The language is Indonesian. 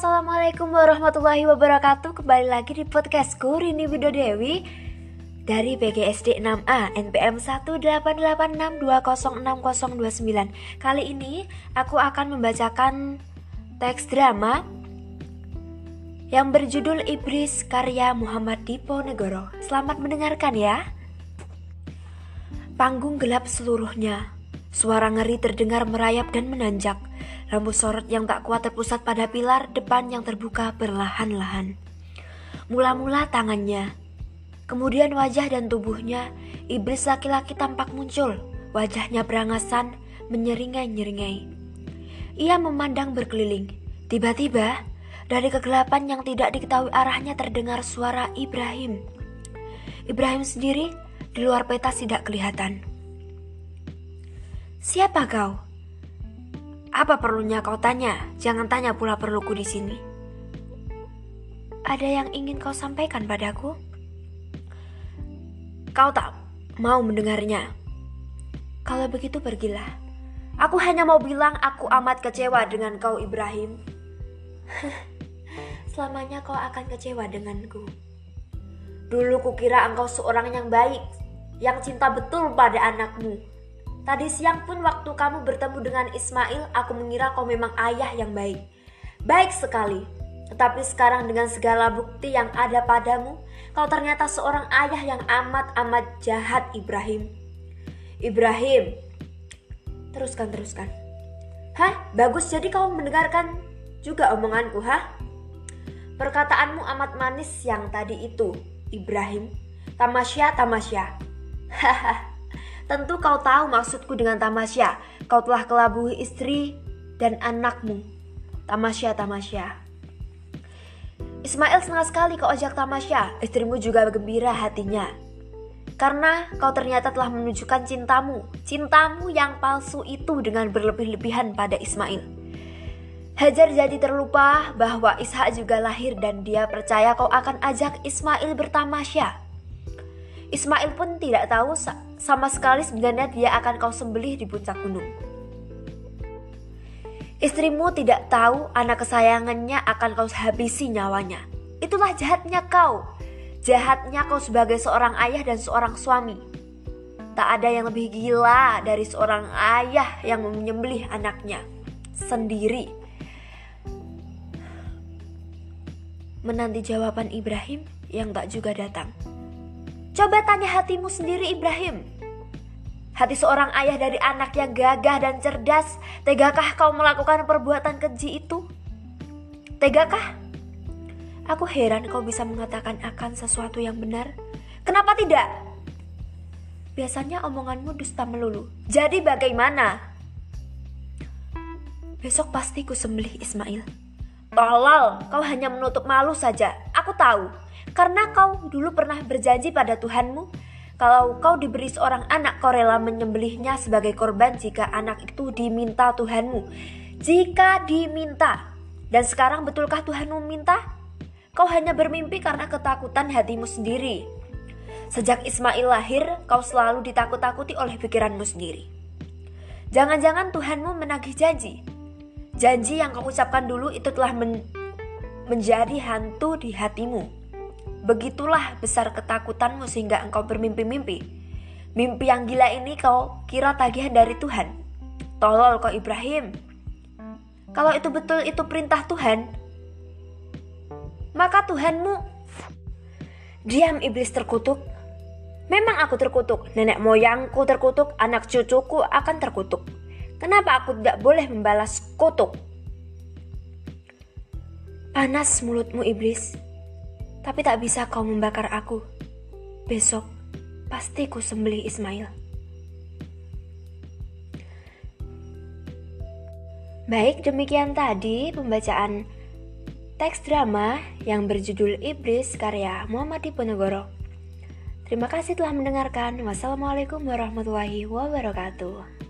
assalamualaikum warahmatullahi wabarakatuh. Kembali lagi di podcastku Rini Widodewi Dari PGSD 6A NPM 18862060029 Kali ini aku akan membacakan teks drama Yang berjudul Ibris karya Muhammad Diponegoro. Selamat mendengarkan ya. Panggung gelap seluruhnya. Suara ngeri terdengar merayap dan menanjak Lampu sorot yang tak kuat terpusat pada pilar depan yang terbuka perlahan-lahan. Mula-mula tangannya, kemudian wajah dan tubuhnya, iblis laki-laki tampak muncul. Wajahnya berangasan, menyeringai-nyeringai. Ia memandang berkeliling. Tiba-tiba, dari kegelapan yang tidak diketahui arahnya terdengar suara Ibrahim. Ibrahim sendiri di luar peta tidak kelihatan. Siapa kau? Apa perlunya kau tanya? Jangan tanya pula perluku di sini. Ada yang ingin kau sampaikan padaku? Kau tak mau mendengarnya. Kalau begitu pergilah. Aku hanya mau bilang aku amat kecewa dengan kau Ibrahim. Selamanya kau akan kecewa denganku. Dulu kukira engkau seorang yang baik, yang cinta betul pada anakmu. Tadi siang pun waktu kamu bertemu dengan Ismail, aku mengira kau memang ayah yang baik. Baik sekali. Tetapi sekarang dengan segala bukti yang ada padamu, kau ternyata seorang ayah yang amat-amat jahat Ibrahim. Ibrahim. Teruskan, teruskan. Hah? Bagus jadi kau mendengarkan juga omonganku, hah? Perkataanmu amat manis yang tadi itu, Ibrahim. Tamasya, tamasya. Hahaha. Tentu kau tahu maksudku dengan tamasya. Kau telah kelabui istri dan anakmu. Tamasya, tamasya. Ismail senang sekali kau ajak tamasya. Istrimu juga gembira hatinya. Karena kau ternyata telah menunjukkan cintamu. Cintamu yang palsu itu dengan berlebih-lebihan pada Ismail. Hajar jadi terlupa bahwa Ishak juga lahir dan dia percaya kau akan ajak Ismail bertamasya. Ismail pun tidak tahu sama sekali sebenarnya dia akan kau sembelih di puncak gunung. Istrimu tidak tahu anak kesayangannya akan kau habisi nyawanya. Itulah jahatnya kau. Jahatnya kau sebagai seorang ayah dan seorang suami. Tak ada yang lebih gila dari seorang ayah yang menyembelih anaknya sendiri. Menanti jawaban Ibrahim yang tak juga datang. Coba tanya hatimu sendiri Ibrahim. Hati seorang ayah dari anak yang gagah dan cerdas, tegakah kau melakukan perbuatan keji itu? Tegakah? Aku heran kau bisa mengatakan akan sesuatu yang benar. Kenapa tidak? Biasanya omonganmu dusta melulu. Jadi bagaimana? Besok pasti ku sembelih Ismail. Tolol, kau hanya menutup malu saja. Aku tahu, karena kau dulu pernah berjanji pada Tuhanmu, kalau kau diberi seorang anak, kau rela menyembelihnya sebagai korban jika anak itu diminta Tuhanmu. Jika diminta, dan sekarang betulkah Tuhanmu minta? Kau hanya bermimpi karena ketakutan hatimu sendiri. Sejak Ismail lahir, kau selalu ditakut-takuti oleh pikiranmu sendiri. Jangan-jangan Tuhanmu menagih janji. Janji yang kau ucapkan dulu itu telah men menjadi hantu di hatimu. Begitulah besar ketakutanmu sehingga engkau bermimpi-mimpi. Mimpi yang gila ini kau kira tagihan dari Tuhan. Tolol kau Ibrahim. Kalau itu betul itu perintah Tuhan, maka Tuhanmu diam iblis terkutuk. Memang aku terkutuk, nenek moyangku terkutuk, anak cucuku akan terkutuk. Kenapa aku tidak boleh membalas kutuk? Panas mulutmu iblis. Tapi tak bisa kau membakar aku. Besok pasti ku sembelih Ismail. Baik, demikian tadi pembacaan teks drama yang berjudul Iblis karya Muhammad Diponegoro. Terima kasih telah mendengarkan. Wassalamualaikum warahmatullahi wabarakatuh.